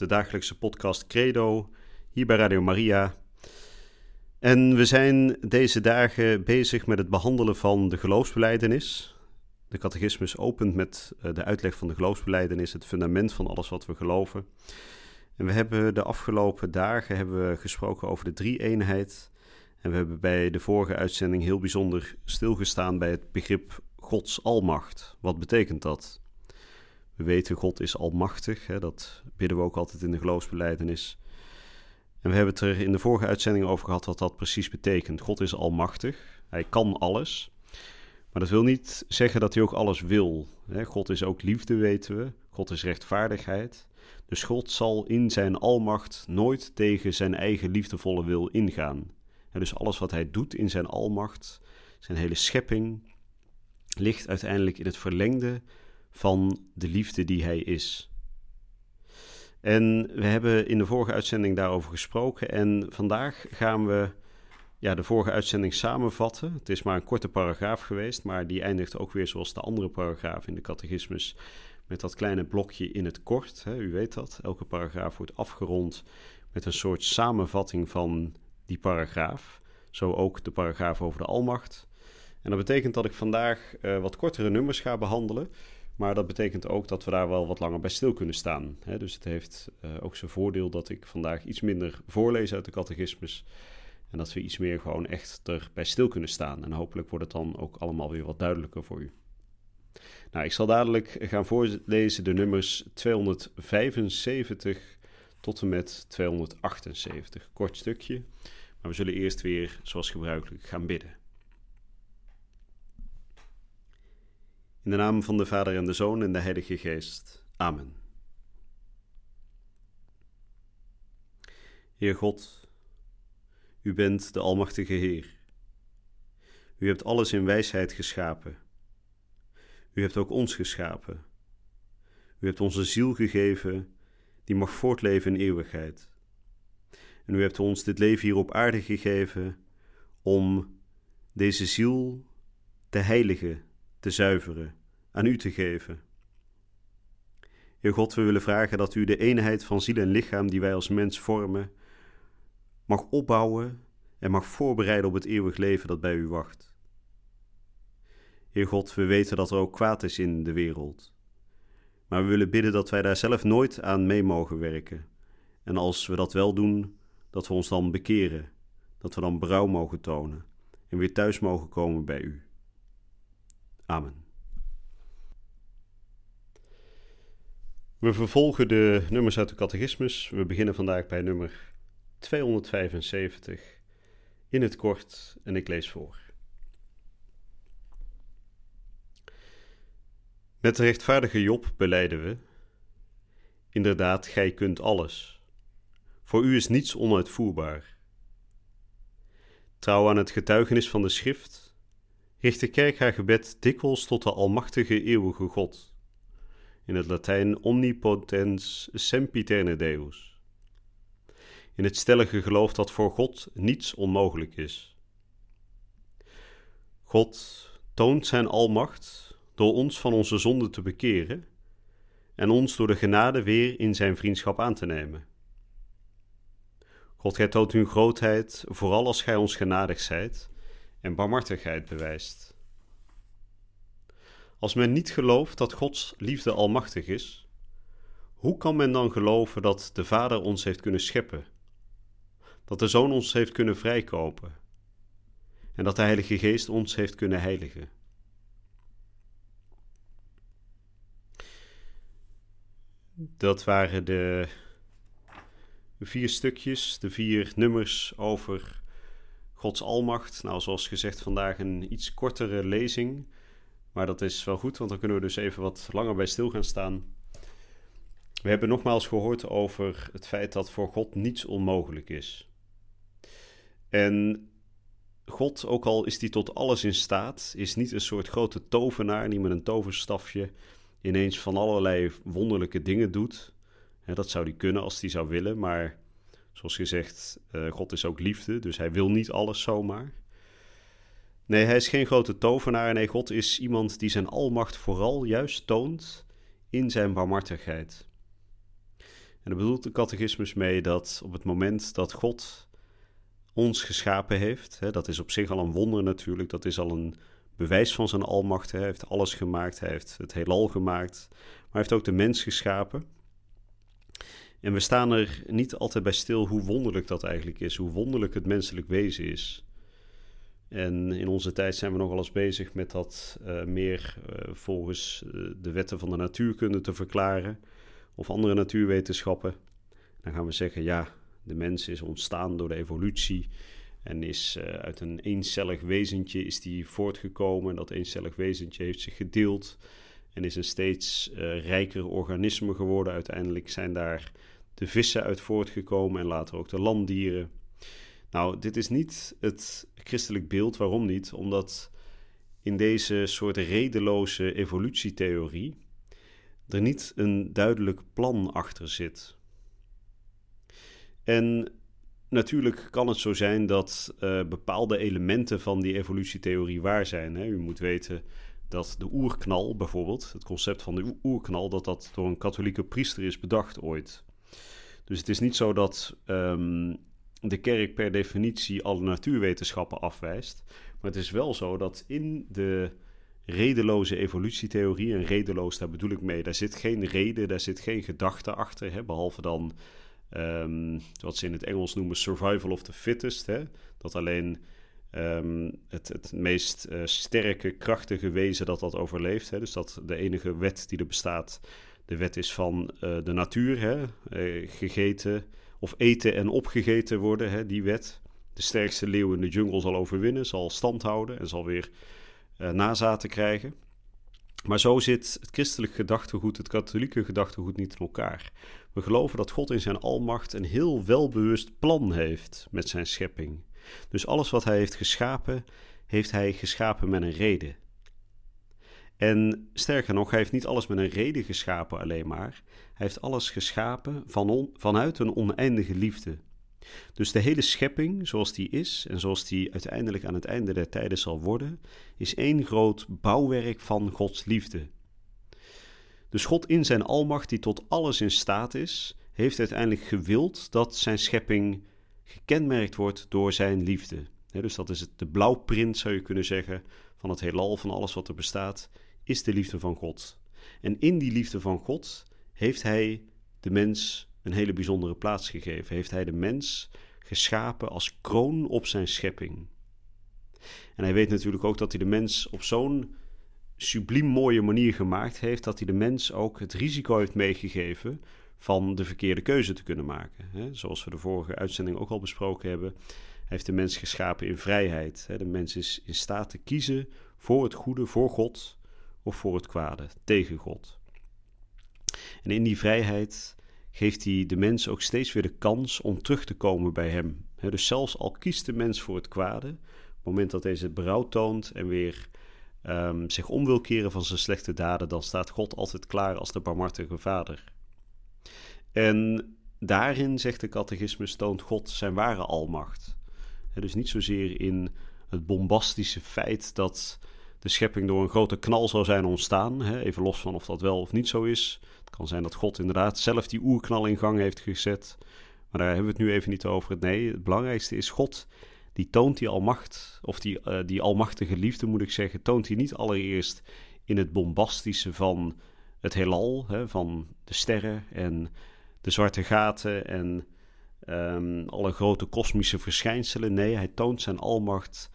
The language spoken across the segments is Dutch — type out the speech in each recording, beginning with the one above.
de dagelijkse podcast Credo hier bij Radio Maria. En we zijn deze dagen bezig met het behandelen van de geloofsbeleidenis. De catechismus opent met eh, de uitleg van de geloofsbeleidenis, het fundament van alles wat we geloven. En we hebben de afgelopen dagen hebben we gesproken over de drie-eenheid. En we hebben bij de vorige uitzending heel bijzonder stilgestaan bij het begrip Gods almacht. Wat betekent dat? We weten God is almachtig, hè, dat bidden we ook altijd in de geloofsbeleidenis. En we hebben het er in de vorige uitzending over gehad wat dat precies betekent. God is almachtig, hij kan alles. Maar dat wil niet zeggen dat hij ook alles wil. God is ook liefde, weten we. God is rechtvaardigheid. Dus God zal in zijn almacht nooit tegen zijn eigen liefdevolle wil ingaan. dus alles wat hij doet in zijn almacht, zijn hele schepping, ligt uiteindelijk in het verlengde van de liefde die hij is. En we hebben in de vorige uitzending daarover gesproken. En vandaag gaan we ja, de vorige uitzending samenvatten. Het is maar een korte paragraaf geweest, maar die eindigt ook weer zoals de andere paragraaf in de catechismus. Met dat kleine blokje in het kort. Hè, u weet dat. Elke paragraaf wordt afgerond met een soort samenvatting van die paragraaf. Zo ook de paragraaf over de almacht. En dat betekent dat ik vandaag uh, wat kortere nummers ga behandelen. Maar dat betekent ook dat we daar wel wat langer bij stil kunnen staan. Hè? Dus het heeft uh, ook zijn voordeel dat ik vandaag iets minder voorlees uit de catechismus. En dat we iets meer gewoon echt erbij stil kunnen staan. En hopelijk wordt het dan ook allemaal weer wat duidelijker voor u. Nou, ik zal dadelijk gaan voorlezen de nummers 275 tot en met 278. Kort stukje. Maar we zullen eerst weer, zoals gebruikelijk, gaan bidden. In de naam van de Vader en de Zoon en de Heilige Geest. Amen. Heer God, U bent de Almachtige Heer. U hebt alles in wijsheid geschapen. U hebt ook ons geschapen. U hebt onze ziel gegeven, die mag voortleven in eeuwigheid. En u hebt ons dit leven hier op aarde gegeven om deze ziel te heiligen te zuiveren, aan u te geven. Heer God, we willen vragen dat u de eenheid van ziel en lichaam die wij als mens vormen, mag opbouwen en mag voorbereiden op het eeuwig leven dat bij u wacht. Heer God, we weten dat er ook kwaad is in de wereld. Maar we willen bidden dat wij daar zelf nooit aan mee mogen werken. En als we dat wel doen, dat we ons dan bekeren, dat we dan brouw mogen tonen en weer thuis mogen komen bij u. Amen. We vervolgen de nummers uit de catechismus. We beginnen vandaag bij nummer 275 in het kort en ik lees voor. Met de rechtvaardige Job beleiden we: Inderdaad, gij kunt alles. Voor u is niets onuitvoerbaar. Trouw aan het getuigenis van de Schrift richt de kerk haar gebed dikwijls tot de almachtige eeuwige God. In het Latijn omnipotens sempiterne Deus. In het stellige geloof dat voor God niets onmogelijk is. God toont zijn almacht door ons van onze zonde te bekeren en ons door de genade weer in zijn vriendschap aan te nemen. God, gij toont uw grootheid, vooral als gij ons genadig zijt, en barmhartigheid bewijst. Als men niet gelooft dat Gods liefde almachtig is, hoe kan men dan geloven dat de Vader ons heeft kunnen scheppen, dat de Zoon ons heeft kunnen vrijkopen en dat de Heilige Geest ons heeft kunnen heiligen? Dat waren de vier stukjes, de vier nummers over Gods almacht. Nou, zoals gezegd, vandaag een iets kortere lezing. Maar dat is wel goed, want dan kunnen we dus even wat langer bij stil gaan staan. We hebben nogmaals gehoord over het feit dat voor God niets onmogelijk is. En God, ook al is hij tot alles in staat, is niet een soort grote tovenaar die met een toverstafje ineens van allerlei wonderlijke dingen doet. dat zou hij kunnen als hij zou willen, maar zoals gezegd, uh, God is ook liefde, dus hij wil niet alles zomaar. Nee, hij is geen grote tovenaar. Nee, God is iemand die zijn almacht vooral juist toont in zijn barmhartigheid. En daar bedoelt de catechismus mee dat op het moment dat God ons geschapen heeft, hè, dat is op zich al een wonder natuurlijk, dat is al een bewijs van zijn almacht. Hij heeft alles gemaakt, hij heeft het heelal gemaakt, maar hij heeft ook de mens geschapen. En we staan er niet altijd bij stil hoe wonderlijk dat eigenlijk is, hoe wonderlijk het menselijk wezen is. En in onze tijd zijn we nogal eens bezig met dat uh, meer uh, volgens uh, de wetten van de natuurkunde te verklaren of andere natuurwetenschappen. Dan gaan we zeggen, ja, de mens is ontstaan door de evolutie en is uit een eencellig wezentje is die voortgekomen. Dat eencellig wezentje heeft zich gedeeld en is een steeds rijker organisme geworden. Uiteindelijk zijn daar de vissen uit voortgekomen en later ook de landdieren. Nou, dit is niet het christelijk beeld. Waarom niet? Omdat in deze soort redeloze evolutietheorie er niet een duidelijk plan achter zit. En natuurlijk kan het zo zijn dat uh, bepaalde elementen van die evolutietheorie waar zijn. Hè? U moet weten dat de oerknal bijvoorbeeld, het concept van de oerknal, dat dat door een katholieke priester is bedacht ooit. Dus het is niet zo dat um, de kerk per definitie alle natuurwetenschappen afwijst. Maar het is wel zo dat in de redeloze evolutietheorie, en redeloos daar bedoel ik mee, daar zit geen reden, daar zit geen gedachte achter, hè, behalve dan um, wat ze in het Engels noemen survival of the fittest. Hè, dat alleen um, het, het meest uh, sterke, krachtige wezen dat dat overleeft. Hè, dus dat de enige wet die er bestaat, de wet is van uh, de natuur, hè, uh, gegeten of eten en opgegeten worden, hè, die wet. De sterkste leeuw in de jungle zal overwinnen, zal stand houden en zal weer nazaten krijgen. Maar zo zit het christelijk gedachtegoed, het katholieke gedachtegoed niet in elkaar. We geloven dat God in zijn almacht een heel welbewust plan heeft met zijn schepping. Dus alles wat hij heeft geschapen, heeft hij geschapen met een reden. En sterker nog, hij heeft niet alles met een reden geschapen alleen maar. Hij heeft alles geschapen van vanuit een oneindige liefde. Dus de hele schepping, zoals die is en zoals die uiteindelijk aan het einde der tijden zal worden, is één groot bouwwerk van Gods liefde. Dus God in zijn almacht, die tot alles in staat is, heeft uiteindelijk gewild dat zijn schepping gekenmerkt wordt door zijn liefde. dus dat is het, de blauwprint, zou je kunnen zeggen, van het heelal, van alles wat er bestaat, is de liefde van God. En in die liefde van God heeft hij de mens een hele bijzondere plaats gegeven. Heeft hij de mens geschapen als kroon op zijn schepping. En hij weet natuurlijk ook dat hij de mens op zo'n subliem mooie manier gemaakt heeft, dat hij de mens ook het risico heeft meegegeven van de verkeerde keuze te kunnen maken. Zoals we de vorige uitzending ook al besproken hebben, heeft de mens geschapen in vrijheid. De mens is in staat te kiezen voor het goede, voor God of voor het kwade, tegen God. En in die vrijheid geeft hij de mens ook steeds weer de kans om terug te komen bij hem. dus zelfs al kiest de mens voor het kwade, op het moment dat deze berouw toont en weer um, zich om wil keren van zijn slechte daden, dan staat God altijd klaar als de barmhartige vader. En daarin, zegt de catechismus, toont God zijn ware almacht. dus niet zozeer in het bombastische feit dat de schepping door een grote knal zou zijn ontstaan. Even los van of dat wel of niet zo is. Het kan zijn dat God inderdaad zelf die oerknal in gang heeft gezet. Maar daar hebben we het nu even niet over. Nee, het belangrijkste is God. Die toont die almacht, of die, uh, die almachtige liefde moet ik zeggen, toont hij niet allereerst in het bombastische van het heelal, hè, van de sterren en de zwarte gaten en um, alle grote kosmische verschijnselen. Nee, hij toont zijn almacht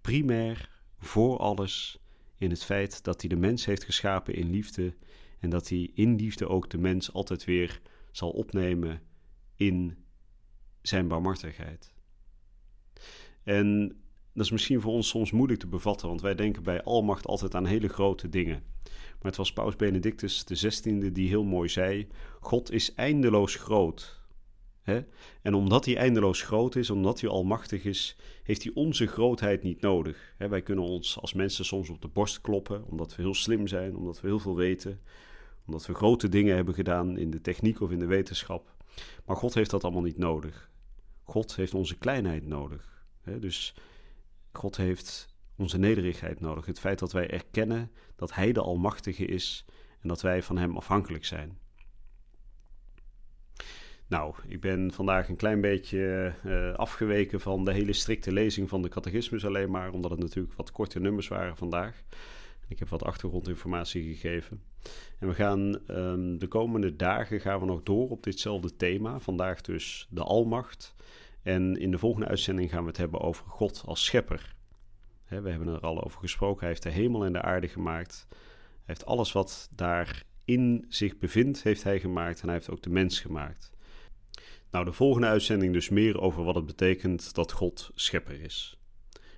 primair voor alles in het feit dat hij de mens heeft geschapen in liefde en dat hij in liefde ook de mens altijd weer zal opnemen in zijn barmhartigheid. En dat is misschien voor ons soms moeilijk te bevatten, want wij denken bij almacht altijd aan hele grote dingen. Maar het was Paus Benedictus XVI die heel mooi zei: God is eindeloos groot. Hè? En omdat hij eindeloos groot is, omdat hij almachtig is, heeft hij onze grootheid niet nodig. Wij kunnen ons als mensen soms op de borst kloppen, omdat we heel slim zijn, omdat we heel veel weten, omdat we grote dingen hebben gedaan in de techniek of in de wetenschap. Maar God heeft dat allemaal niet nodig. God heeft onze kleinheid nodig. Dus God heeft onze nederigheid nodig. Het feit dat wij erkennen dat Hij de Almachtige is en dat wij van Hem afhankelijk zijn. Nou, ik ben vandaag een klein beetje uh, afgeweken van de hele strikte lezing van de catechismus alleen maar, omdat het natuurlijk wat korte nummers waren vandaag. Ik heb wat achtergrondinformatie gegeven. En we gaan um, de komende dagen gaan we nog door op ditzelfde thema. Vandaag dus de almacht. En in de volgende uitzending gaan we het hebben over God als schepper. we hebben er al over gesproken. Hij heeft de hemel en de aarde gemaakt. Hij heeft alles wat daarin zich bevindt, heeft hij gemaakt. En hij heeft ook de mens gemaakt. Nou, de volgende uitzending dus meer over wat het betekent dat God schepper is.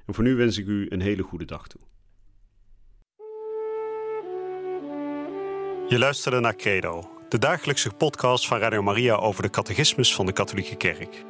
En voor nu wens ik u een hele goede dag toe. Je luisterde naar Credo, de dagelijkse podcast van Radio Maria over de catechismus van de Katholieke Kerk.